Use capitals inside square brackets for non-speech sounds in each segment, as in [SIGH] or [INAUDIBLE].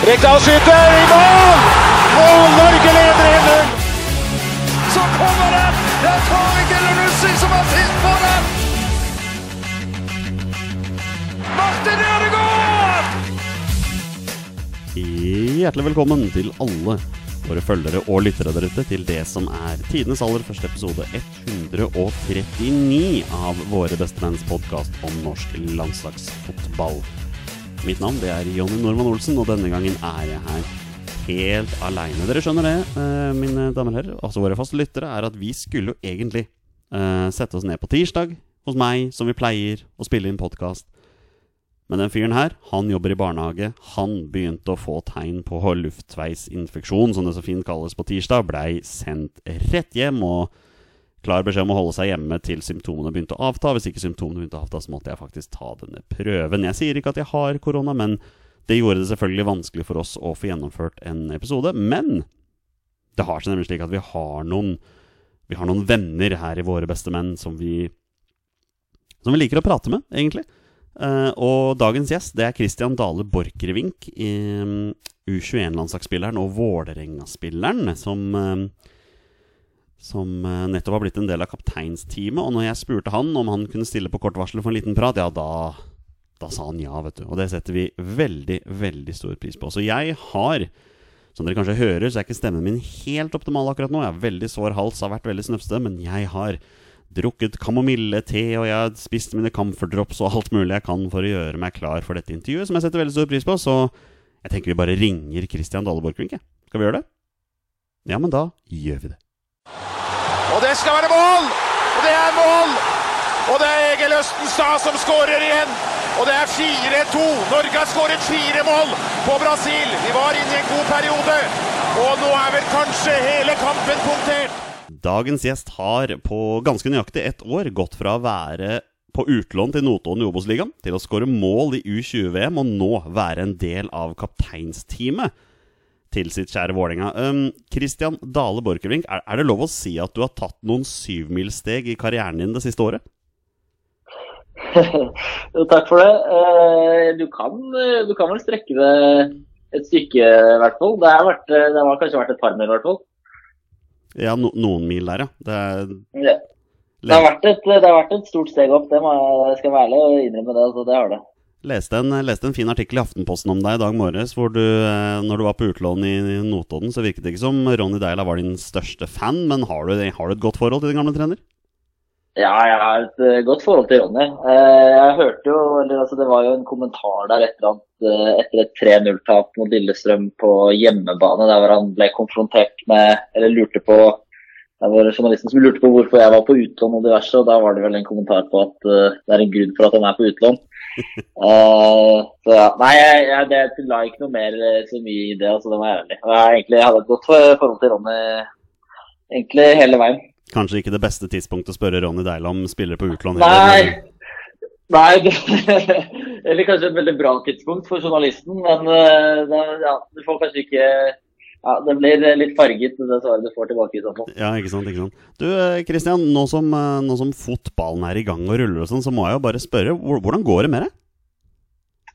Rekdal skyter i mål! Og Norge leder 1-0! Så kommer den! Det er Tariq Elunussi som har sist på den! Martin Ødegaard! Hjertelig velkommen til alle våre følgere og lyttere der ute til det som er tidenes aller første episode 139 av Våre bestemenns podkast om norsk landslagsfotball. Mitt navn det er Jonny Normann Olsen, og denne gangen er jeg her helt aleine. Dere skjønner det, eh, mine damer og herrer, altså våre faste lyttere, er at vi skulle jo egentlig eh, sette oss ned på tirsdag hos meg, som vi pleier, og spille inn podkast. Men den fyren her, han jobber i barnehage. Han begynte å få tegn på luftveisinfeksjon, som det så fint kalles på tirsdag. Blei sendt rett hjem og klar beskjed om å holde seg hjemme til symptomene begynte å avta. Hvis ikke symptomene begynte å avta, så måtte jeg faktisk ta denne prøven. Jeg sier ikke at jeg har korona, men det gjorde det selvfølgelig vanskelig for oss å få gjennomført en episode. Men det har seg nemlig slik at vi har noen Vi har noen venner her i Våre beste menn som vi Som vi liker å prate med, egentlig. Uh, og dagens gjest det er Christian Dale Borchgrevink, um, U21-landslagsspilleren og Vålerenga-spilleren, som, eh, som eh, nettopp har blitt en del av kapteinsteamet. Og når jeg spurte han om han kunne stille på kort varsel for en liten prat, ja, da, da sa han ja, vet du. Og det setter vi veldig, veldig stor pris på. Så jeg har som dere kanskje hører, så er ikke stemmen min helt optimal akkurat nå. Jeg har veldig sår hals, har vært veldig snøfsete, men jeg har drukket kamomille-te, og jeg har spist mine camphor drops og alt mulig jeg kan for å gjøre meg klar for dette intervjuet, som jeg setter veldig stor pris på. Så jeg tenker vi bare ringer Christian Dale Borchgrevink. Skal vi gjøre det? Ja, men da gjør vi det. Og det skal være mål! Og det er mål! Og det er Egil Østenstad som skårer igjen. Og det er 4-2. Norge har skåret fire mål på Brasil. Vi var inne i en god periode. Og nå er vel kanskje hele kampen punktert. Dagens gjest har på ganske nøyaktig ett år gått fra å være på utlån til Notodden i Obos-ligaen til å skåre mål i U20-VM og nå være en del av kapteinsteamet til sitt kjære Vålerenga. Um, Christian Dale Borchgrevink, er, er det lov å si at du har tatt noen syvmilssteg i karrieren din det siste året? [LAUGHS] jo, takk for det. Uh, Du kan, du kan vel strekke det et stykke, i hvert fall. Det har, vært, det har kanskje vært et par mil, i hvert fall. Ja, no, noen mil der, ja. Det er Det, har et, det har vært et stort steg opp, det må jeg skal være ærlig og innrømme det. Altså, det har det. Leste en, leste en fin artikkel i Aftenposten om deg i dag morges, hvor du, eh, når du var på utlån i Notodden, så virket det ikke som Ronny Deila var din største fan, men har du, har du et godt forhold til din gamle trener? Ja, jeg har et eh, godt forhold til Ronny. Eh, Jeg hørte jo, eller altså Det var jo en kommentar der etter, at, etter et 3-0-tap mot Lillestrøm på hjemmebane, der hvor han ble konfrontert med Eller lurte på det var journalisten som lurte på hvorfor jeg var på utlån og diverse, og da var det vel en kommentar på at det er en grunn for at han er på utlån. [LAUGHS] Eh, så ja, Nei, jeg, jeg, det la ikke noe mer eh, så mye i det, altså det må jeg ærlig. Jeg, egentlig, jeg hadde et godt forhold til Ronny egentlig hele veien. Kanskje ikke det beste tidspunktet å spørre Ronny Deila om spiller på utlån? Nei. Nei, det, [LAUGHS] eller kanskje et veldig bra tidspunkt for journalisten, men uh, det, ja, du får kanskje ikke ja, Det blir litt farget, det svaret du får tilbake i så fall. Ja, ikke sant, ikke sant. Du, Kristian, nå som, eh, nå som fotballen er i gang og ruller og sånn, så må jeg jo bare spørre, hvordan går det med deg?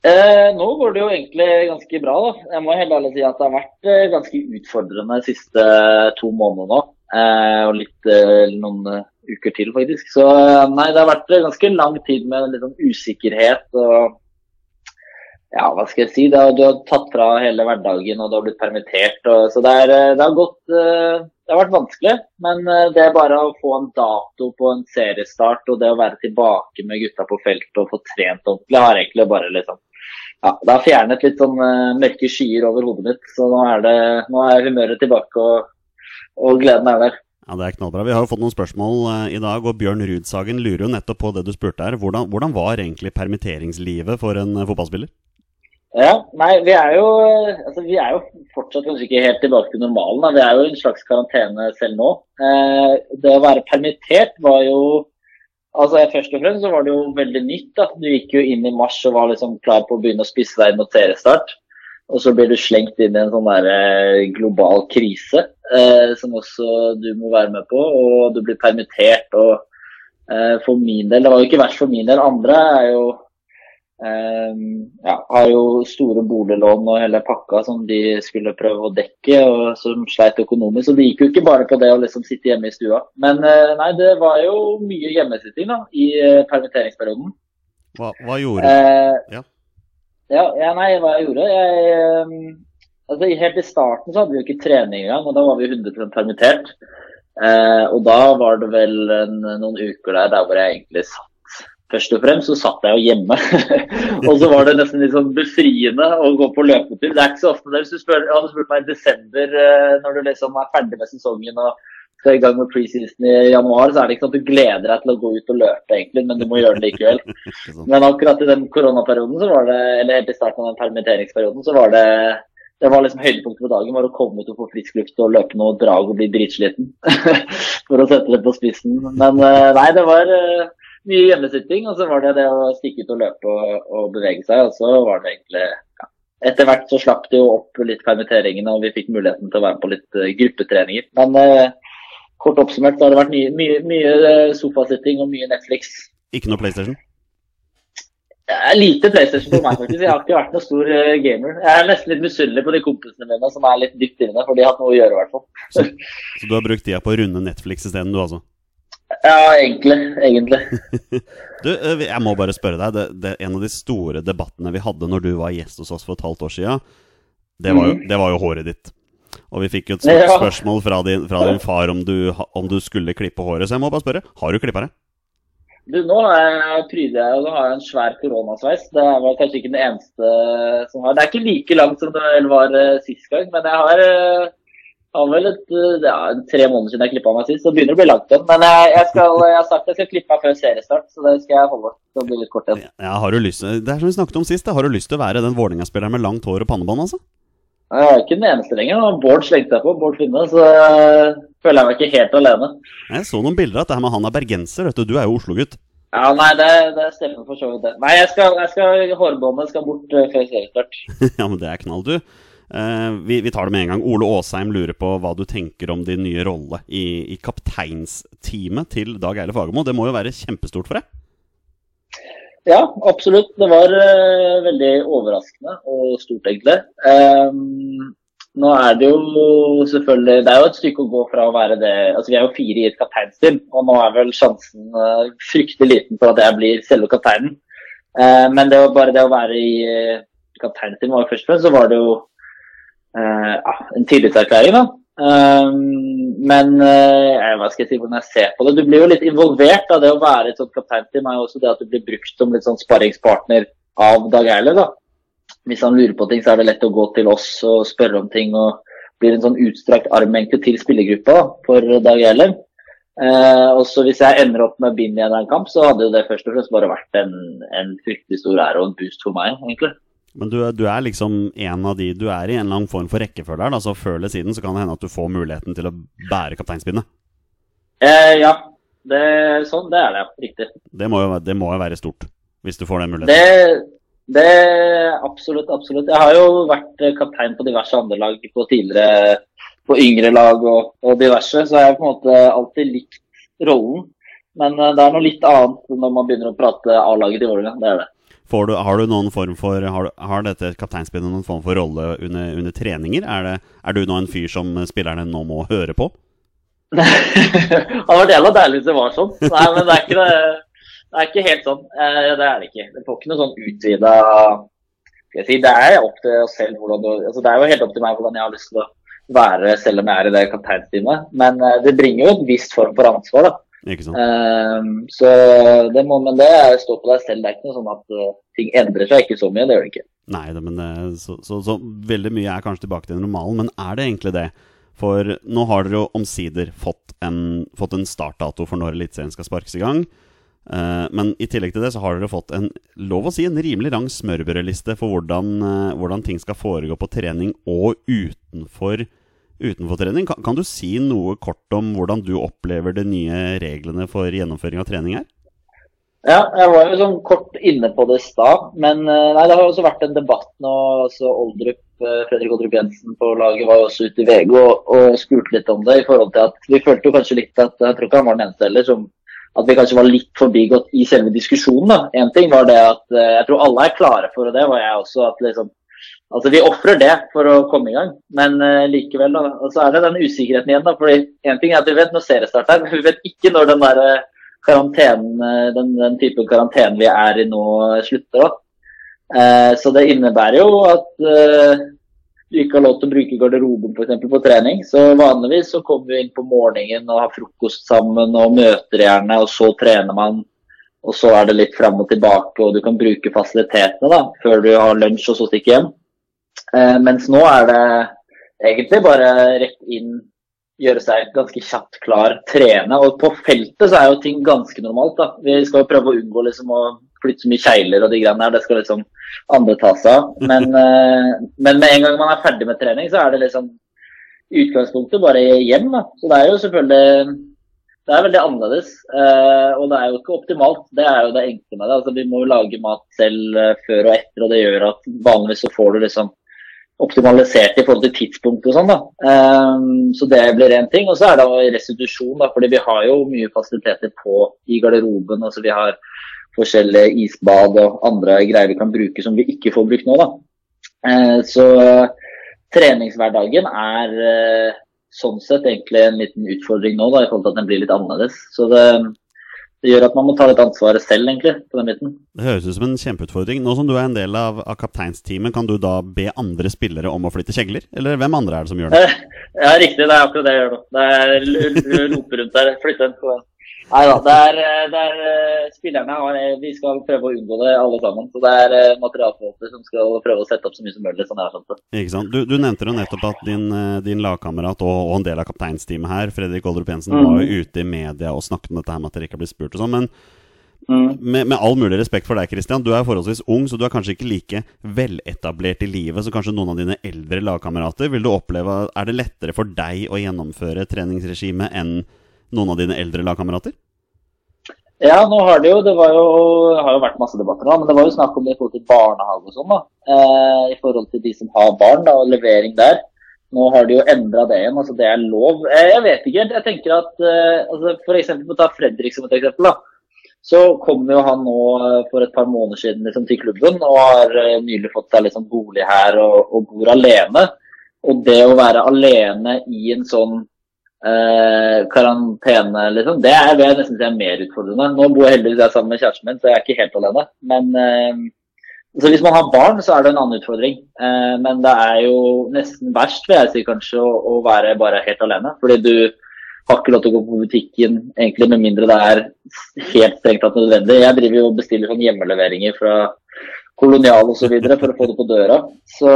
Eh, nå går det jo egentlig ganske bra, da. Jeg må helt ærlig si at det har vært eh, ganske utfordrende de siste to månedene nå. Eh, og litt eh, noen eh, uker til, faktisk. Så eh, nei, det har vært eh, ganske lang tid med litt sånn usikkerhet og ja, hva skal jeg si. Har, du har tatt fra hele hverdagen, og du har blitt permittert. Og, så det, er, eh, det har gått eh, Det har vært vanskelig. Men eh, det er bare å få en dato på en seriestart og det å være tilbake med gutta på feltet og få trent ordentlig, har egentlig bare liksom ja, Det har fjernet litt sånn mørke skyer over hodet mitt. Så nå er, det, nå er humøret tilbake, og, og gleden er der. Ja, Det er knallbra. Vi har jo fått noen spørsmål i dag, og Bjørn Rudsagen lurer jo nettopp på det du spurte her. Hvordan, hvordan var egentlig permitteringslivet for en fotballspiller? Ja, nei, vi er jo, altså, vi er jo fortsatt kanskje ikke helt tilbake til normalen. Da. Vi er jo i en slags karantene selv nå. Eh, det å være permittert var jo altså Først og fremst så var det jo veldig nytt. da. Du gikk jo inn i mars og var liksom klar på å begynne å spisse deg mot seriestart. Og så blir du slengt inn i en sånn der eh, global krise eh, som også du må være med på. Og du blir permittert. og eh, For min del, det var jo ikke verst for min del. Andre er jo ja, har jo store boliglån og hele pakka som de skulle prøve å dekke, og som sleit økonomisk. Så det gikk jo ikke bare på det å liksom sitte hjemme i stua. Men eh, nei, det var jo mye hjemmesitting da, i eh, permitteringsperioden. Hva, hva gjorde du? Eh, Ja. ja, ja, nei, hva jeg gjorde? Jeg, eh, altså, helt i starten så hadde vi jo ikke trening engang, og da var vi 100 permittert. Eh, og da var det vel en, noen uker der, der hvor jeg egentlig satt Først og fremst så satt jeg jo hjemme. [LAUGHS] og så var det nesten litt sånn befriende å gå på løpetur. Det er ikke så ofte det. Hvis du spør, hadde spurt meg i desember, eh, når du liksom er ferdig med sesongen og skal i gang med preseason i januar, så er det ikke sånn at du gleder deg til å gå ut og løpe, egentlig, men du må gjøre det likevel. [LAUGHS] Men akkurat i den koronaperioden, så var det, eller helt i starten av den permitteringsperioden, så var det det var liksom høydepunktet på dagen var å komme ut og få frisk luft og løpe noe drag og bli dritsliten. [LAUGHS] For å sette det på spissen. Men eh, nei, det var eh, mye hjemmesitting, og så var det det å stikke ut og løpe og, og bevege seg. Og så var det egentlig ja. Etter hvert så slapp det jo opp litt permitteringene, og vi fikk muligheten til å være med på litt uh, gruppetreninger. Men uh, kort oppsummert så har det vært mye, mye, mye eh, sofasitting og mye Netflix. Ikke noe PlayStation? Lite PlayStation for meg, faktisk. Jeg har ikke vært noen stor gamer. Jeg er nesten litt misunnelig på de kompisene mine som er litt dypt inne, for de har hatt noe å gjøre, i hvert fall. Så, så du har brukt tida på å runde Netflix isteden, du altså? Ja, egentlig. Egentlig. [LAUGHS] Du, eh, jeg må bare spørre deg. Det, det, en av de store debattene vi hadde når du var gjest hos oss for et halvt år siden, det var jo, det var jo håret ditt. Og vi fikk jo et Ja. spørsmål fra din, fra din far om du, om du skulle klippe håret. Så jeg må bare spørre, har du klippa det? Du, nå er- pryder jeg og nå har jeg en svær koronasveis. Det er vel kanskje ikke den eneste som har Det er ikke like langt som det var eh, sist gang, men jeg har, eh, har vel et, eh, det er tre måneder siden jeg klippa meg sist, så det begynner å bli langt igjen. Men jeg, jeg, skal, jeg har sagt jeg skal klippe meg før seriestart, så det skal jeg holde. Det blir litt kort igjen. Ja, har du lyst, det er som vi snakket om sist, har du lyst til å være den Vålerenga-spilleren med langt hår og pannebånd, altså? Jeg er ikke den eneste lenger. Bård slengte jeg på, Bård Finne, så eh, føler jeg meg ikke helt alene. Jeg så noen bilder at det her med han er bergenser, vet du. Du er jo Oslo-gutt. Ja, nei, det, det stemmer for så vidt. det. Nei, jeg skal, jeg skal, hårbåndet skal bort eh, før seriestart. [LAUGHS] ja, men det er knall, du. Eh, vi, vi tar det med en gang. Ole Aasheim lurer på hva du tenker om din nye rolle i, i kapteinsteamet til Dag Eile Fagermo. Det må jo være kjempestort for deg? Ja, absolutt. Det var uh, veldig overraskende og stort, egentlig. Um, nå er det jo selvfølgelig Det er jo et stykke å gå fra å være det Altså, vi er jo fire i et kapteinsteam, og nå er vel sjansen uh, fryktelig liten for at jeg blir selve kapteinen. Uh, men det var bare det å være i uh, kapteinsteam var først og fremst, så var det jo ja, en tillitserklæring, da. Ehm, men eh, hva skal jeg si hvordan jeg ser på det? Du blir jo litt involvert. av Det å være et sånt kapteinteam er jo også det at du blir brukt som litt sånn sparringspartner av Dag Eiler. da. Hvis han lurer på ting, så er det lett å gå til oss og spørre om ting. og blir en sånn utstrakt arm til spillergruppa for Dag Eiler. Eh, og så Hvis jeg ender opp med bind i en kamp, så hadde jo det først og fremst bare vært en, en fryktelig stor ære og en boost for meg. egentlig. Men du, du er liksom en av de Du er i en eller annen form for rekkefølge her. da, Så før eller siden så kan det hende at du får muligheten til å bære kapteinspinnet. Eh, ja, det, sånn, det er det. Riktig. Det må, jo, det må jo være stort, hvis du får den muligheten. Det, det Absolutt, absolutt. Jeg har jo vært eh, kaptein på diverse andre lag på tidligere på yngre lag og, og diverse, så jeg har på en måte alltid likt rollen. Men eh, det er noe litt annet når man begynner å prate A-laget i Vålerenga. Det er det. Du, har du noen form for Har, du, har dette kapteinspinnet noen form for rolle under, under treninger? Er, det, er du nå en fyr som spillerne nå må høre på? [LAUGHS] det hadde vært jævla deilig hvis det var sånn. Nei, men det er ikke, det, det er ikke helt sånn. Eh, det er det ikke. Det får ikke noe sånn utvida si, Det er opp til oss selv hvordan du altså Det er jo helt opp til meg hvordan jeg har lyst til å være, selv om jeg er i det kapteinsteamet. Men eh, det bringer jo et visst form for ansvar, da. Ikke? Eh, så det må, men det Stå på deg selv. Det er ikke noe sånn at uh, ting endrer seg ikke så mye. Det gjør det ikke. Nei, det, men eh, så, så, så veldig mye er kanskje tilbake til normalen, men er det egentlig det? For nå har dere jo omsider fått en, fått en startdato for når Eliteserien skal sparkes i gang. Uh, men i tillegg til det så har dere fått en lov å si, en rimelig lang smørbrødliste for hvordan, uh, hvordan ting skal foregå på trening og utenfor, utenfor trening. Kan, kan du si noe kort om hvordan du opplever de nye reglene for gjennomføring av trening her? Ja, jeg var jo sånn kort inne på det i stad. Men eh, nei, det har også vært en debatt nå. altså Oldrup, eh, Fredrik Oldrup Jensen på laget var jo også ute i VG og, og spurte litt om det. i forhold til at Vi følte jo kanskje litt at jeg tror ikke han var den eneste heller, som at vi kanskje var litt forbigått i selve diskusjonen. da. En ting var det at eh, jeg tror alle er klare for, det var jeg også, at liksom Altså, Vi ofrer det for å komme i gang, men uh, likevel. da, og Så er det den usikkerheten igjen. da, fordi en ting er at Vi vet når seriestart er, [LAUGHS] men vi vet ikke når den der karantenen, den, den type karantene vi er i nå, slutter. da. Uh, så det innebærer jo at uh, du ikke har lov til å bruke garderoben for eksempel, på trening. Så vanligvis så kommer vi inn på morgenen og har frokost sammen og møter gjerne, og så trener man. Og så er det litt fram og tilbake, og du kan bruke fasilitetene da, før du har lunsj og så stikke hjem. Eh, mens nå er det egentlig bare rett inn, gjøre seg ganske kjapt klar, trene. Og på feltet så er jo ting ganske normalt. da. Vi skal jo prøve å unngå liksom å flytte så mye kjegler og de greiene der. Det skal liksom andre ta seg av. Men, [LAUGHS] eh, men, med en gang man er ferdig med trening, så er det liksom utgangspunktet bare hjem. da. Så det er jo selvfølgelig det er veldig annerledes. Eh, og det er jo ikke optimalt. Det er jo det enkle med det. Altså, vi må jo lage mat selv før og etter, og det gjør at vanligvis så får du liksom optimalisert i forhold til tidspunkt og sånn. da. Um, så det blir én ting. Og så er det restitusjon, da, fordi vi har jo mye fasiliteter på i garderoben. altså Vi har forskjellige isbad og andre greier vi kan bruke som vi ikke får brukt nå. da. Uh, så treningshverdagen er uh, sånn sett egentlig en liten utfordring nå, da, i forhold til at den blir litt annerledes. Så det, det gjør at man må ta litt ansvaret selv, egentlig, på den biten. Det høres ut som en kjempeutfordring. Nå som du er en del av, av kapteinsteamet, kan du da be andre spillere om å flytte kjegler? Eller hvem andre er det som gjør det? [LAUGHS] Ja, riktig. Det er akkurat det jeg gjør nå. Det er lope rundt der. Flytte en. Nei da. Det er, det er eh, spillerne har, Vi skal prøve å unngå det, alle sammen. Så det er eh, materialforvalter som skal prøve å sette opp så mye som mulig. sånn jeg skjønt det. Ikke sant? Du, du nevnte jo nettopp at din, eh, din lagkamerat og, og, en del av kapteinsteamet her, Fredrik Oldrup Jensen, mm. var jo ute i media og snakket om dette her med at dere ikke har blitt spurt og sånn. men Mm. Med, med, all mulig respekt for deg, Christian. Du er forholdsvis ung, så du er kanskje ikke like veletablert i livet som kanskje noen av dine eldre lagkamerater. Vil du oppleve, Er det lettere for deg å gjennomføre treningsregimet enn noen av dine eldre lagkamerater? Ja, nå har det jo det jo, har jo vært masse debatter nå, men det var jo snakk om det i forhold til barnehage og sånn. da, eh, I forhold til de som har barn da, og levering der. Nå har de jo endra det igjen. altså Det er lov. Eh, jeg vet ikke. helt. Jeg tenker at eh, altså, For eksempel, ta Fredrik som et eksempel. da, så kom jo han nå eh, for et par måneder siden liksom, til klubben og har eh, nylig fått seg liksom, bolig her og, og, bor alene. Og det å være alene i en sånn eh, karantene, liksom, det er det jeg nesten si er mer utfordrende. Nå bor jeg heldigvis jeg sammen med kjæresten min, så jeg er ikke helt alene. Men eh, så hvis man har barn, så er det en annen utfordring. Eh, men det er jo nesten verst, vil jeg si kanskje, å, å være bare helt alene. Fordi du har ikke lov til å gå på butikken, egentlig med mindre det er helt strengt tatt nødvendig. Jeg driver jo og bestiller sånn hjemmeleveringer fra Kolonial osv. for å få det på døra. Så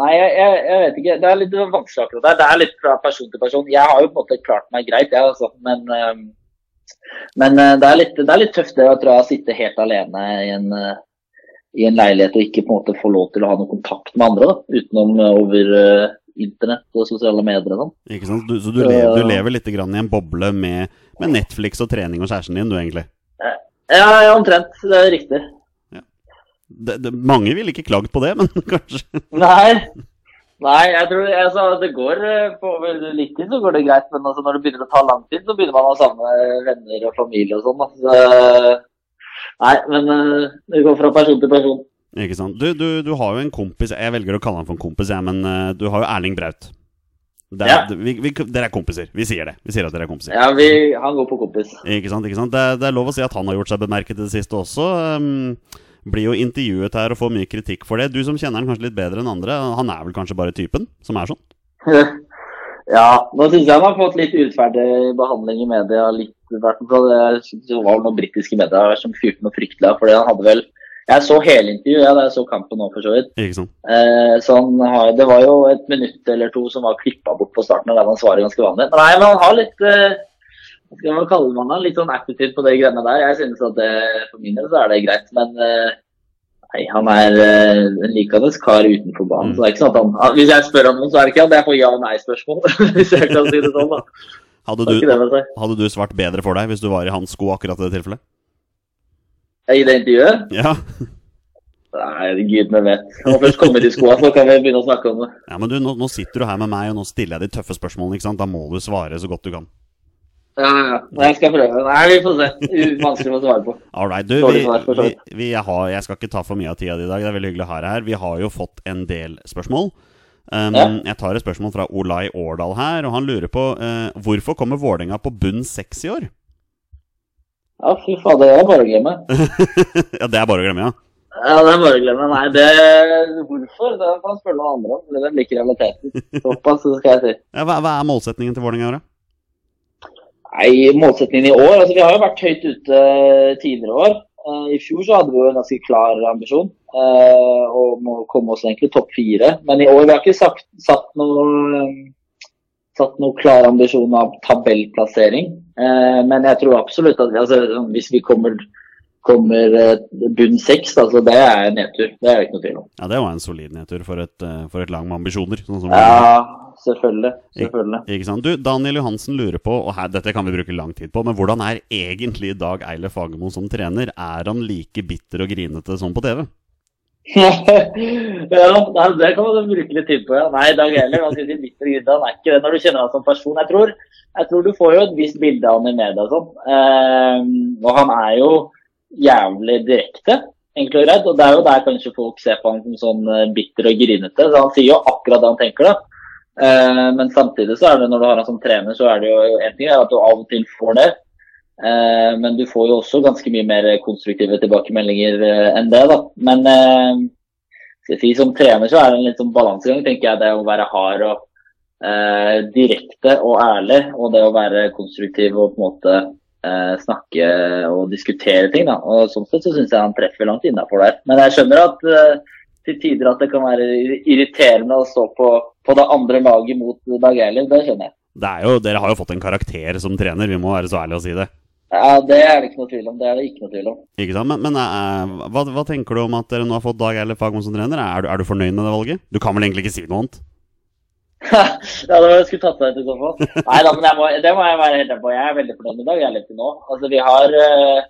nei, jeg, jeg, vet ikke. Det er litt vanskelig akkurat der. Det er litt fra person til person. Jeg har jo på en måte klart meg greit, jeg altså. Men, ehm, men eh, det, er litt, det er litt tøft det å tror jeg, sitte helt alene i en, eh, i en leilighet og ikke på en måte få lov til å ha noe kontakt med andre, da, utenom over eh, internett og sosiale medier og sånn. Ikke sant? Du, så du, lever, du lever litt i en boble med, med, Netflix og trening og kjæresten din, du egentlig? Ja, ja omtrent. Det er riktig. Det, det, mange ville ikke klagd på det, men [LAUGHS] kanskje Nei. Nei, jeg tror altså, det går eh, på litt tid så går det greit, men altså, når det begynner å ta lang tid, så begynner man å savne venner og familie og sånn. Altså. nei, men eh, det går fra person til person. Ikke sant. Du, du, du, har jo en kompis Jeg velger å kalle han for en kompis, jeg, men du har jo Erling Braut. Der, ja. vi, vi, dere er kompiser. Vi sier det. Vi sier at dere er kompiser. Ja, vi, han går på kompis. Ikke sant, ikke sant? Det, det, er lov å si at han har gjort seg bemerket i det siste også. Um, blir jo intervjuet her og får mye kritikk for det. Du som kjenner han kanskje litt bedre enn andre, han er vel kanskje bare typen som er sånn? [LAUGHS] ja, nå syns jeg han har fått litt urettferdig behandling i media. Litt, det var noen britiske medier som fyrte noe fryktelig av, fordi han hadde vel jeg så hele intervjuet, ja, jeg så kampen nå, for så vidt. Ikke sant? Eh, så har, det var jo et minutt eller to som var klippa bort på starten, og der han svarer ganske vanlig. Nei, men han har litt, eh, skal man kalle man han litt sånn attitude på de greiene der. Jeg synes at det, for min del så er det greit, men eh, nei, han er eh, en likende kar utenfor banen. Så det er ikke sånn at han, han Hvis jeg spør om noe, så er det ikke at jeg får ja- og nei-spørsmål, [LAUGHS] hvis jeg kan si det sånn. da. Hadde Det du, det hadde du svart bedre for deg hvis du var i hans sko akkurat i det tilfellet? I det intervjuet? Ja. Nei, gudene vet. Når først kommer i skoa, så kan vi begynne å snakke om det. ja men du, nå, nå sitter du her med meg, og nå stiller jeg de tøffe spørsmålene. ikke sant? Da må du svare så godt du kan. Ja, ja, Jeg skal prøve. Nei, vi får se. Vanskelig å svare på. All right, du, vi, vi, vi har, jeg skal ikke ta for mye av tida di i dag. Det er veldig hyggelig å ha deg her. Vi har jo fått en del spørsmål. Um, Ja. Jeg tar et spørsmål fra Olai Årdal her, og han lurer på uh, hvorfor kommer Vålerenga på bunn seks i år? Ja, fy fader, det er bare å glemme. [LAUGHS] ja, det er bare å glemme, ja. Ja, det er bare å glemme. Nei, det Hvorfor? Det får han spørre noen andre om. Det er vel ikke realiteten. [LAUGHS] Såpass, så skal jeg si. ja hva, hva er målsetningen til Vålerenga i år, da? Nei, målsettingen i år altså Vi har jo vært høyt ute tidligere år. Eh, I fjor så hadde vi jo en ganske klar ambisjon eh, om å komme oss egentlig topp fire. Men i år vi har ikke sagt, satt noe satt noe klar ambisjon av tabellplassering. Eh, men jeg tror absolutt at altså, hvis vi kommer, kommer eh, bunn seks, altså, det er nedtur. Det er det ikke noe tvil om. Ja, Det var en solid nedtur for et, eh, for et lag med ambisjoner. Sånn som Ja, selvfølgelig. selvfølgelig. Ikke sant? Du, Daniel Johansen lurer på, og her, dette kan vi bruke lang tid på, men hvordan er egentlig Dag Eilef Fagermo som trener? Er han like bitter og grinete som på TV? [LAUGHS] ja, det kan man bruke litt tid på. ja. Nei, Dag bitter han er ikke det når du kjenner ham som person. Jeg tror, jeg tror du får jo et visst bilde av han i media og sånn. Ehm, og han er jo jævlig direkte, og greit. Og det er jo der kanskje folk ser på han som sånn eh, bitter og grinete. Så han sier jo akkurat det han tenker, da. Eh, men samtidig så er det når du har han som trener, så er det jo en ting er at du av og til får det. Eh, men du får jo også ganske mye mer konstruktive tilbakemeldinger enn det, da. Men eh, si, som trener så er det en litt sånn balansegang, tenker jeg. Det å være hard og direkte og ærlig, og det å være konstruktiv og på en måte snakke og diskutere ting. da. Og Sånn sett så syns jeg han treffer langt innafor der. Men jeg skjønner at eh, til tider at det kan være irriterende å stå på, på det andre laget mot Dag Eiler. Det skjønner jeg. Det er jo, dere har jo fått en karakter som trener, vi må være så ærlige å si det. Ja, Det er det ikke noe tvil om. Det er det ikke noe tvil om. Ikke sant? Men, men uh, hva, hva tenker du om at dere nå har fått Dag Eilef Fagmo som trener? Er du, er du fornøyd med det valget? Du kan vel egentlig ikke si noe annet? Ja, det var jeg skulle tatt deg ut i så fall. Nei da, men må, det må jeg være helt enig på. Jeg er veldig fornøyd med Dag Jeg er litt til nå. Altså, vi har, uh,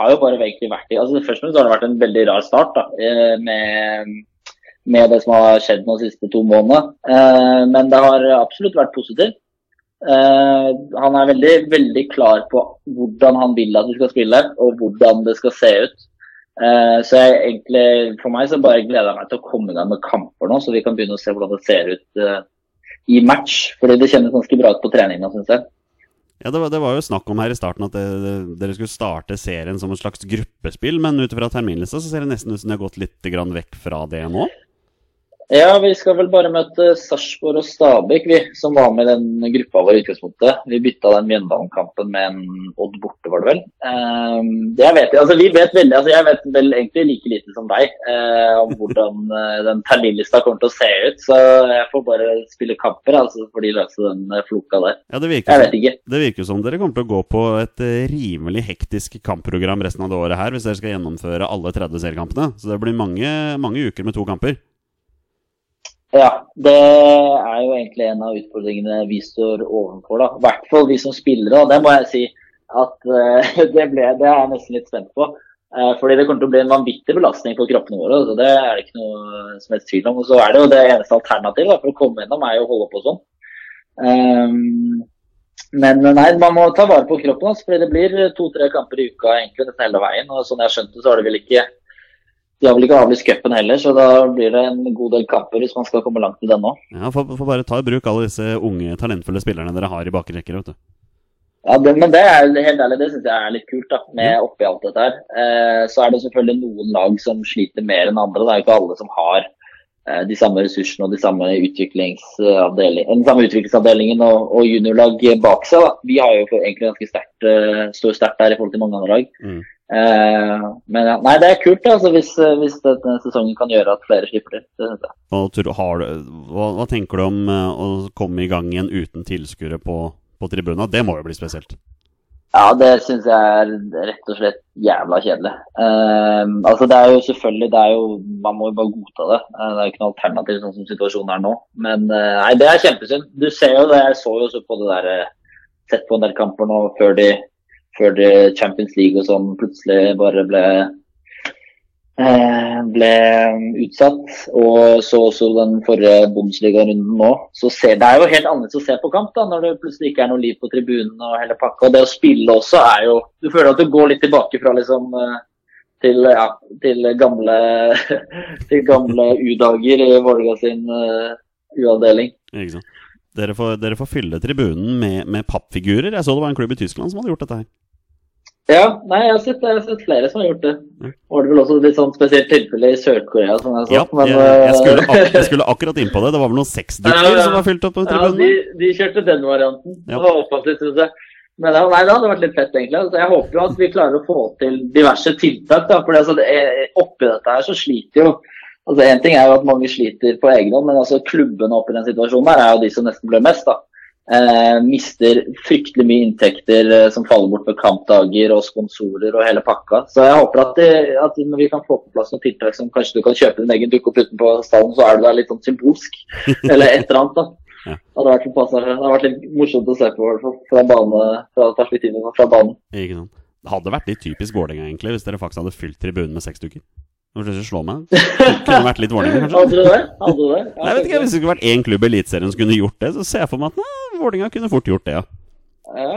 har jo bare egentlig vært i altså, Først og fremst har det vært en veldig rar start da, eh, med, med det som har skjedd de siste to månedene. Uh, men det har absolutt vært positivt. Han er veldig, veldig klar på hvordan han vil at vi skal spille, og hvordan det skal se ut. Så jeg egentlig, for meg så bare gleder jeg meg til å komme i gang med kamper nå, så vi kan begynne å se hvordan det ser ut i match. Fordi det kjennes ganske bra ut på treninga, syns jeg. Ja, det var, det var jo snakk om her i starten at det, det, dere skulle starte serien som et slags gruppespill, men ut fra terminlista så ser det nesten ut som de har gått litt vekk fra det nå. Ja, vi skal vel bare møte Sarpsborg og Stabæk, vi, som var med i den gruppa vår i utgangspunktet. Vi bytta den Mjøndalen-kampen med en Odd borte, var det vel. Eh, det vet jeg, altså vi vet veldig, altså jeg vet vel egentlig like lite som deg eh, om hvordan [LAUGHS] eh, den terminlista kommer til å se ut. Så jeg får bare spille kamper, altså, for de løse den eh, floka der. Ja, det virker, Jeg vet ikke. det virker som dere kommer til å gå på et rimelig hektisk kampprogram resten av det året her, hvis dere skal gjennomføre alle 30 seriekampene. Så det blir mange, mange uker med to kamper. Ja, det er jo egentlig en av utfordringene vi står overfor. da. I hvert fall vi som spillere. Det må jeg si at uh, [LAUGHS] det, ble, det er jeg nesten litt spent på. Uh, fordi det kommer til å bli en vanvittig belastning på kroppene våre. så Det er det ikke noe som helst tvil om. Og så er det jo det eneste alternativet for å komme gjennom, er jo å holde på sånn. Um, men nei, man må ta vare på kroppen. Altså, fordi det blir to-tre kamper i uka egentlig nesten hele veien. og Sånn jeg har skjønt det, så har det vel ikke de har vel ikke avlyst cupen heller, så da blir det en god del kamper hvis man skal komme langt i den nå. Ja, Får får bare ta i bruk alle disse unge, talentfulle spillerne dere har i bakre rekker. vet du. Ja, det, men det er helt ærlig, det syns jeg er litt kult, da, med oppi alt dette her. Eh, så er det selvfølgelig noen lag som sliter mer enn andre. Det er jo ikke alle som har eh, de samme ressursene og de samme den samme utviklingsavdelingen og, og juniorlag bak seg. Da. Vi har jo egentlig ganske sterkt, eh, står sterkt der i forhold til mange andre lag. Mm. Eh, men ja, nei, det er kult altså, hvis, hvis denne sesongen kan gjøre at flere slipper til. Det synes jeg. Hva, du, hva, hva tenker du om eh, å komme i gang igjen uten tilskuere på, på tribuna? Det må jo bli spesielt. Ja, det syns jeg er rett og slett jævla kjedelig. Uh, altså Det er jo selvfølgelig det er jo, Man må jo bare godta det. Uh, det er jo ikke noe alternativ sånn som situasjonen er nå. Men uh, nei, det er kjempesynd. Du ser jo det, jeg så jo også på det der eh, Sett på en del kamper nå før de, før Champions League og sånn plutselig bare ble eh, ble utsatt. Og så også den forrige Bundesliga-runden nå. Så ser, det er jo helt annerledes å se på kamp da, når det plutselig ikke er noe liv på tribunen og hele pakka. Og det å spille også er jo Du føler at du går litt tilbake fra liksom eh, til, ja, til gamle, [LAUGHS] til gamle U-dager i Vålerenga sin uh, U-avdeling. Ikke sant? Dere får, dere får fylle tribunen med, med pappfigurer. Jeg så det var en klubb i Tyskland som hadde gjort dette her. Ja, nei, jeg har sett, jeg har sett flere som har gjort det. Var det vel også litt sånn spesielt tilfelle i Sør-Korea? som jeg så. Ja, men, jeg, jeg, skulle, eh, ak jeg skulle [LAUGHS] akkurat inn på det. Det var vel noen sexdukker Ja, som var fylt opp på tribunen? Ja, de, de kjørte den varianten. Ja. Det var offensivt, syns jeg. Men nei, det hadde vært litt fett, egentlig. Altså, jeg håper jo at vi klarer å få til diverse tiltak. da, for altså, det er, Oppi dette her så sliter jo altså En ting er jo at mange sliter på egen hånd, men altså klubbene i den situasjonen der er jo de som nesten blør mest. da. Eh, mister fryktelig mye inntekter eh, som faller bort med kampdager og sponsorer og hele pakka. Så jeg håper at, det, at når vi kan få på plass noen tiltak som kanskje du kan kjøpe din egen dukke opp utenpå stallen, så er det der litt sånn symbolsk. [LAUGHS] Eller et eller annet. da. Ja. Det hadde det hadde vært litt morsomt å se på, i hvert fall, fra, bane, fra perspektivet fra banen. Det hadde vært litt typisk Vålerenga, egentlig, hvis dere faktisk hadde fylt tribunen med sexdukker. Nå skal du ikke slå meg. Kunne vært litt Vålerenga, kanskje? Hadde du det? Hadde du det? Ja, Nei, jeg vet ikke, Hvis det skulle vært én klubb i Eliteserien som kunne gjort det, så ser jeg for meg at Vålerenga kunne fort gjort det, ja. Ja,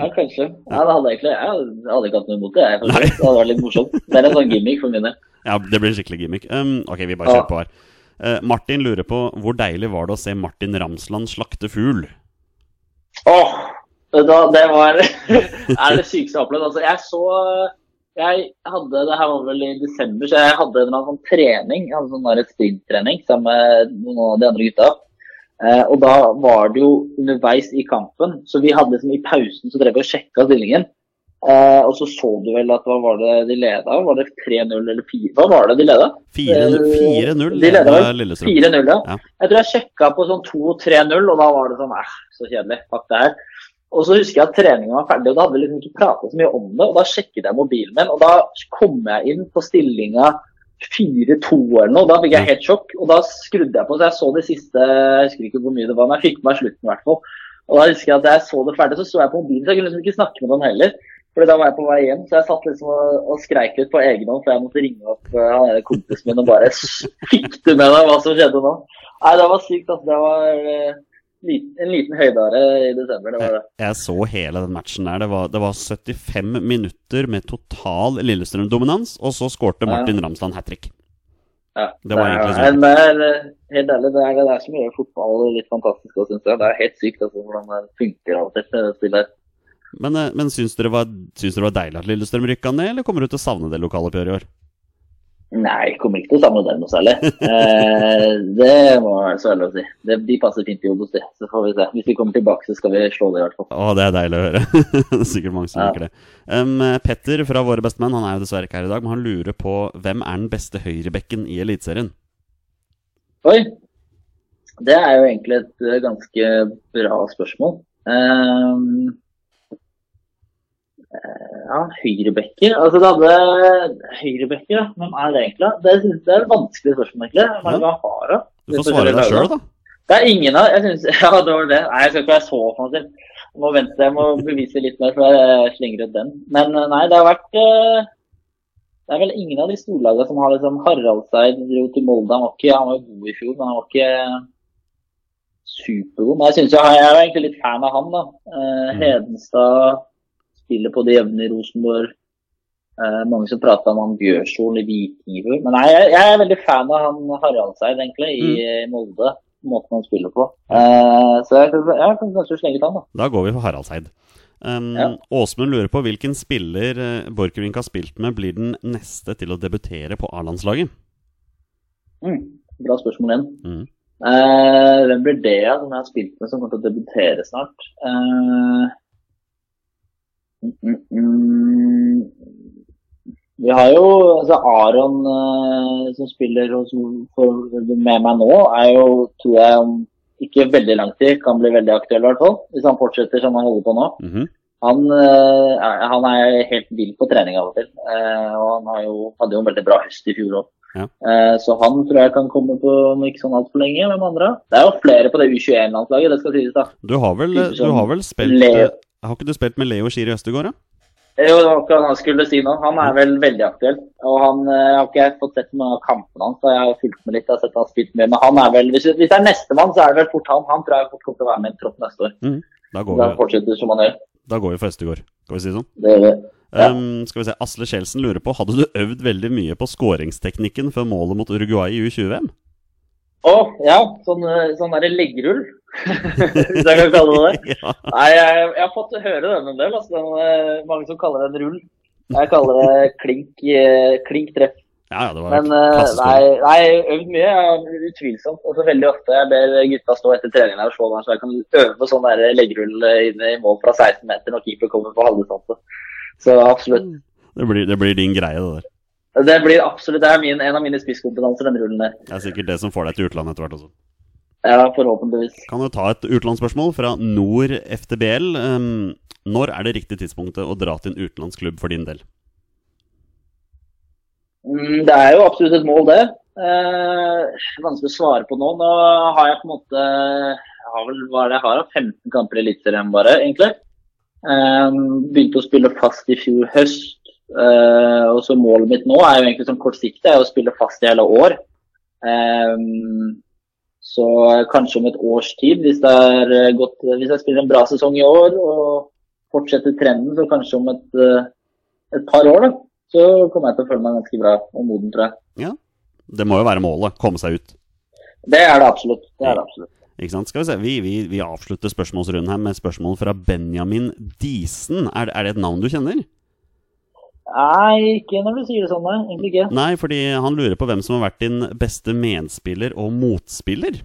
ja, kanskje. Ja, det hadde egentlig, jeg hadde ikke hatt noe imot det. Jeg, det hadde vært litt morsomt. Det er en sånn gimmick for min del. Ja, Det blir skikkelig gimmick. Um, ok, vi bare kjører på her. Uh, Martin lurer på hvor deilig var det å se Martin Ramsland slakte fugl? Åh, oh, du det var [LAUGHS] er det sykeste jeg har opplevd. Altså, jeg så Jeg hadde Det her var vel i desember, så jeg hadde en eller sånn trening. Jeg hadde sånn sprinttrening sammen med noen av de andre gutta. Eh, og da var det jo underveis i kampen, så vi hadde liksom i pausen så drev vi og sjekka stillingen. Eh, og så så du vel at hva var det de leda? Var det 3-0 eller 4? Hva var det de leda? 4-0 Eh, 4-0 de leder vel leda Lillestrøm. 4-0, ja. Ja. Jeg tror jeg sjekka på sånn 2-3-0, og da var det sånn eh, så kjedelig. Fuck det her. Og så husker jeg at treningen var ferdig, og da hadde vi liksom ikke prata så mye om det. Og da sjekket jeg mobilen min, og da kom jeg inn på stillinga 4-2 eller noe. Da fikk jeg helt sjokk, og da skrudde jeg på. Så jeg så det siste Jeg husker ikke hvor mye det var, men jeg fikk med meg slutten i hvert fall. Og da husker jeg at jeg så det ferdig, så så jeg på mobilen, så jeg kunne liksom ikke snakke med noen heller. Fordi da var jeg på vei hjem, så jeg satt liksom og, og skreik litt på egen hånd, for jeg måtte ringe opp eh, han ene kompisen min og bare Fikk du med deg hva som skjedde nå? Nei, det var sykt. Altså. Det var liten, en liten høydare i desember. Det var det. Jeg så hele den matchen der. Det var, det var 75 minutter med total Lillestrøm-dominans, og så skårte Martin Ramsland hat trick. Ja, Det var egentlig sånn. det er, eh, helt ærlig, det er det der som gjør fotball litt fantastisk òg, synes jeg. Det er helt sykt altså, hvordan det funker av og til, det. Men, eh, men syns, dere var, syns dere var deilig at Lillestrøm rykka ned, eller kommer du til å savne det lokaloppgjøret i år? Nei, kommer ikke til å savne den noe særlig. Eh, det må jeg så ærlig å si. Det, de passer fint i Obos, de. Så får vi se. Hvis vi kommer tilbake, så skal vi slå det i hvert fall. Å, det er deilig å høre. det [LAUGHS] er sikkert mange som Ja. liker det. Um, Petter fra Våre bestemenn han er jo dessverre ikke her i dag, men han lurer på hvem er den beste høyrebekken i Eliteserien? Oi! Det er jo egentlig et eh, ganske bra spørsmål. Eh, ja, høyrebekker Altså, det hadde Høyrebekker, ja. Hvem er det egentlig? Det, synes jeg er et vanskelig spørsmål, egentlig. Hva er det vi har, da? Du får svare deg sjøl, da. Det er ingen av jeg synes, [LAUGHS] Ja, det var det. Nei, jeg skal ikke være så offensiv. Jeg må vente, jeg må bevise litt mer før jeg slenger ut den. Men eh, nei, det har vært eh, Det er vel ingen av de storlagene som har liksom Haraldseid dro til Molde. Han var ikke han var god i fjor, men han var ikke supergod. Men jeg synes jo, jeg er egentlig litt fan av han, da. Eh, Mm. Hedenstad spiller på det jevne i Rosenborg. Eh, mange som prater om han Bjørsol i Viking. Men nei, jeg, jeg er veldig fan av han Haraldseid, egentlig, i Mm. Molde. Måten han spiller på. Eh, så jeg, jeg kan kanskje slenge ut han, da. Da går vi for Haraldseid. Um, Ja. Åsmund lurer på hvilken spiller uh, Borchgrevink har spilt med, blir den neste til å debutere på A-landslaget? Mm, bra spørsmål igjen. Mm. Uh, hvem blir det som jeg har spilt med, som kommer til å debutere snart? Eh, mm. Vi har jo altså Aron eh, som spiller hos, for, med meg nå, er jo, tror jeg, om ikke veldig lang tid kan bli veldig aktuell, i hvert fall. Hvis han fortsetter som han holder på nå. Mhm. Han, eh, han er helt vill på trening av og til. eh, og han har jo, hadde jo en veldig bra høst i fjor òg. Ja. så han tror jeg kan komme på om ikke sånn altfor lenge. Hvem andre? Det er jo flere på det U21-landslaget, det skal sies. da. Du har vel, du har vel spilt eh, Har ikke du spilt med Leo Schiri Østegård, da? Jo, det var akkurat han skulle si nå. Han er vel veldig aktuell. Og han jeg har ikke fått sett noen av kampene hans, så jeg har fulgt med litt. Jeg har sett han spilt med, men han er vel, hvis, hvis det er nestemann, så er det vel fort han. Han tror jeg fort kommer til å være med i tropp neste år. Da går Da vi, fortsetter som han gjør. da går vi for Østegård, skal vi si sånn. Det gjør vi. Ja. Um, skal vi se, Asle Kjeldsen lurer på Hadde du øvd veldig mye på skåringsteknikken før målet mot Uruguay i U20-VM? Å, ja. Sånn, eh, sånn derre leggrull, hvis jeg kan kalle det det. [LAUGHS] ja. Nei, jeg, jeg har fått høre den en del. Altså, den, eh, mange som kaller det en rull. Jeg kaller det klink, eh, klink treff. ja, ja, det var Men eh, nei, nei, øvd mye. Ja, utvilsomt. Og så veldig ofte jeg ber gutta stå etter trening og slå meg, så jeg kan øve på sånn leggrull inne i mål fra 16 meter når keeper kommer på halvdistanse. Så absolutt. Det blir, det blir din greie, det der. Det blir absolutt, det er min, en av mine spisskompetanser, den rullen der. Det er sikkert det som får deg til utlandet etter hvert også. Ja, forhåpentligvis. Kan jo ta et utenlandsspørsmål fra Nord FTBL. Når er det riktige tidspunktet å dra til en utenlandsklubb for din del? Mm, Det er jo absolutt et mål, det. Eh, vanskelig å svare på nå. Nå har jeg på en måte jeg har vel, hva er det jeg har, 15 kamper i Eliteserien bare, egentlig. Eh, begynte å spille fast i fjor høst. Eh, og så Målet mitt nå er jo egentlig sånn kortsiktig, er å spille fast i hele år. Eh, så kanskje om et års tid, hvis, det er eh, godt, hvis jeg spiller en bra sesong i år og fortsetter trenden, så kanskje om et, eh, et par år, da, så kommer jeg til å føle meg ganske bra og moden, tror jeg. Det må jo være målet. Komme seg ut. Det er det absolutt. Det er det absolutt. Ikke sant? Skal Vi se, vi, vi, vi avslutter spørsmålsrunden her med spørsmål fra Benjamin Disen. Er, er det et navn du kjenner? Nei, ikke når du sier det sånn, nei. Egentlig ikke. Nei, fordi han lurer på hvem som har vært din beste medspiller og motspiller.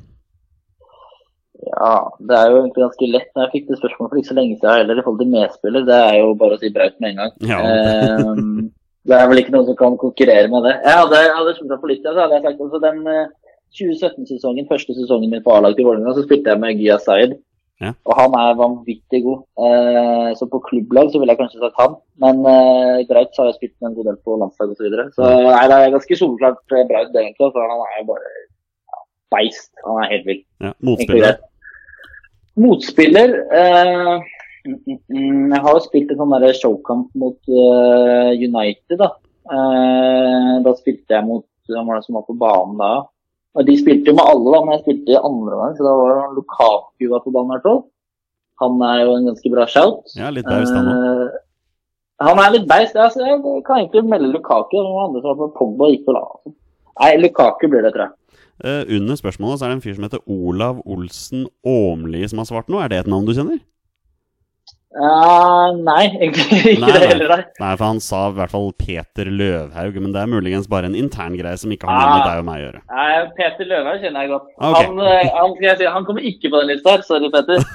Ja, det er jo egentlig ganske lett. Når jeg fikk det spørsmålet for ikke så lenge siden heller, i forhold til medspiller, det er jo bare å si Braut med en gang. Ja. Eh, [LAUGHS] det er vel ikke noen som kan konkurrere med det. Jeg hadde, jeg hadde sluttet for litt, så hadde jeg sagt altså den eh, 2017-sesongen, første sesongen min på A-lag til Vålerenga, så spilte jeg med Gya Zaid. Ja. Og han er vanvittig god. Eh, så på klubblag så ville jeg kanskje sagt han. Men uh, Braut har jeg spilt med en god del på landslag osv. Så, videre. så nei, det er ganske soleklart eh, Braut, egentlig. For han er jo bare ja, beist. Han er helt vill. Ja, motspiller. Motspiller eh, mm, mm, mm, Jeg har jo spilt en sånn showkamp mot uh, United. Da Eh, Da spilte jeg mot Hvem var det som var på banen da? Og De spilte jo med alle, da, men jeg spilte i andre gang, så da var det Lukaku var på banen. Her. Han er jo en ganske bra shout. Ja, litt beist, han òg. Eh, han er litt beist. Ja, så jeg kan egentlig melde Lukaku. og Noen andre som var på Pogba gikk på lag. altså. Nei, Lukaku blir det, tror jeg. Uh, under spørsmålet så er det en fyr som heter Olav Olsen Åmli som har svart noe. Er det et navn du kjenner? Eh, nei, egentlig ikke Nei, det heller. Nei. Nei, for han sa i hvert fall Peter Løvhaug, men det er muligens bare en intern greie som ikke har noe med Ah. deg og meg å gjøre. Nei, Peter Løvhaug kjenner jeg godt. Okay. Han, eh, han, skal jeg si, han kommer ikke på den lista her. Sorry, Peter. [LAUGHS]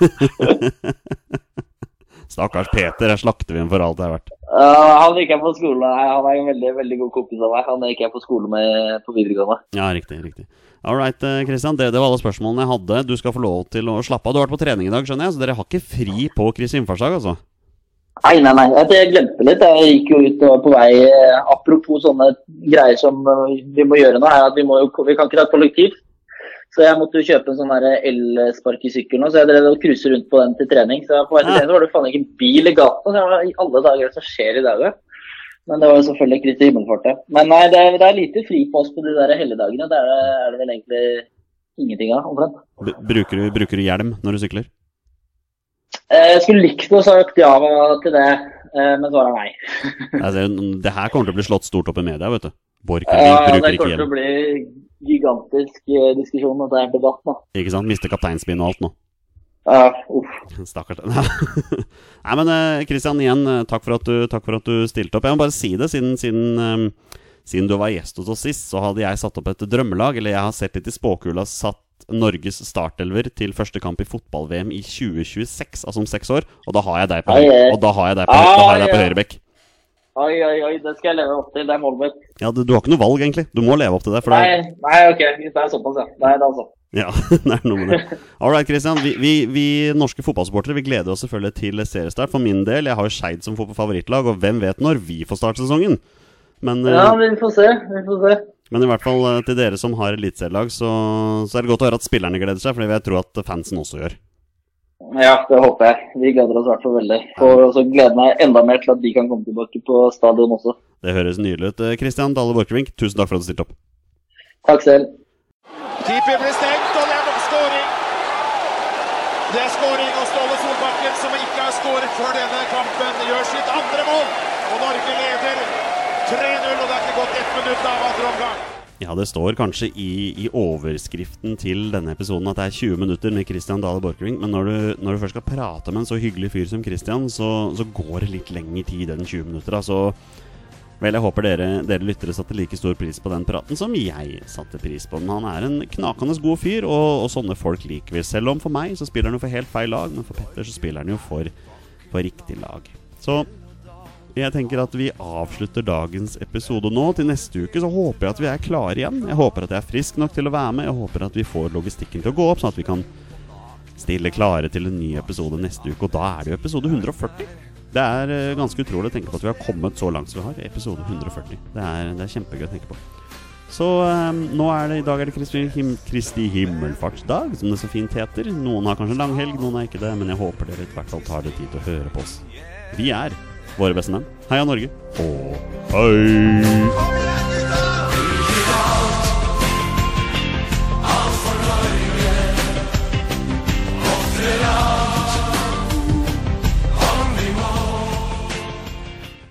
Stakkars Peter, her slakter vi ham for alt det er verdt. Eh, han gikk jeg på skole han er en veldig veldig god kompis av meg. Han gikk jeg på skole med på videregående. Ja, riktig. riktig All right, eh, Christian. Det, det var alle spørsmålene jeg hadde. Du skal få lov til å slappe av. Du har vært på trening i dag, skjønner jeg, så dere har ikke fri på Kristi innfartsdag, altså? Nei, nei, nei. Jeg, glemte litt. Jeg gikk jo ut og var på vei eh, Apropos sånne greier som vi må gjøre nå, er at vi, må vi kan ikke ta kollektiv. Så jeg måtte jo kjøpe en sånn elsparkesykkel nå, så jeg drev og cruiset rundt på den til trening. Så på vei til trening så var det faen ikke en bil i gata. Så var i alle dager hva er det skjer i dag, da? Men det var jo selvfølgelig Kristi himmelfart, det. Men nei, det er, det er lite fri på oss på de der helligdagene. Det er, er det vel egentlig ingenting av, omtrent. Bruker, bruker du hjelm når du sykler? Eh, Jeg skulle likt å sagt ja til det, eh, men svaret er nei. Altså, det her kommer til å bli slått stort opp i media, vet du. Borchgrevink Ja, bruker det ikke kommer til å bli gigantisk eh, diskusjon, det er debatt nå. Ikke sant? Mister kapteinspinn og alt nå. Ja, uff. Stakkars. [LAUGHS] Nei, men Kristian, igjen, eh, takk for, at du, takk for at du stilte opp. Jeg må bare si det, siden, siden, eh, siden du var gjest hos oss sist, så hadde jeg satt opp et drømmelag. Eller jeg har sett litt i spåkula satt Norges startelver til første kamp i fotball-VM i 2026, altså om seks år. Og da har jeg deg på, høyre, på, på ai. høyrebekk. Oi, oi, oi, det skal jeg leve opp til. Det er målet mitt. Ja, du, du har ikke noe valg, egentlig. Du må leve opp til det. For det er, Nei, nei, ok. Hvis det er såpass, ja. Nei, da altså. ja, [LAUGHS] det er noe med det. All right, Christian. Vi, vi, vi norske fotballsupportere vi gleder oss selvfølgelig til seriestart. For min del, jeg har jo Skeid som favorittlag, og hvem vet når vi får starte sesongen? Men, eh, Ja, vi får se. Vi får se. men i hvert fall eh, til dere som har eliteserielag, så, så er det godt å høre at spillerne gleder seg, for det vil jeg tro at fansen også gjør. Ja, det håper jeg. Vi gleder oss i hvert fall veldig. Og så gleder jeg meg enda mer til at de kan komme tilbake på stadion også. Det høres nydelig ut. Kristian Christian Dale Borchgrevink, tusen takk for at du stilte opp. Takk selv. Keeper blir stengt, og det er nok scoring. Det er scoring, og Ståle Solbakken, som ikke har skåret før denne kampen, gjør sitt andre mål. Og Norge leder 3-0, og det er ikke gått ett minutt av andre omgang. Ja, det står kanskje i, i overskriften til denne episoden at det er 20 minutter med Christian Dale Borchgrevink, men når du, når du først skal prate med en så hyggelig fyr som Christian, så, så går det litt lengre tid enn 20 minutter. Så vel, jeg håper dere, dere lyttere satte like stor pris på den praten som jeg satte pris på den. Han er en knakende god fyr, og, og sånne folk liker vi. Selv om for meg så spiller han jo for helt feil lag, men for Petter så spiller han jo for, for riktig lag. Så jeg tenker at vi avslutter dagens episode nå. Til neste uke så håper jeg at vi er klare igjen. Jeg håper at jeg er frisk nok til å være med. Jeg håper at vi får logistikken til å gå opp, sånn at vi kan stille klare til en ny episode neste uke. Og da er det jo episode 140. Det er eh, ganske utrolig å tenke på at vi har kommet så langt som vi har. Episode 140. Det er, det er kjempegøy å tenke på. Så um, nå er det, i dag er det Kristi, him, Kristi himmelfartsdag, som det så fint heter. Noen har kanskje langhelg, noen har ikke det, men jeg håper dere i hvert fall tar dere tid til å høre på oss. Vi er våre beste menn. Heia Norge, og hei!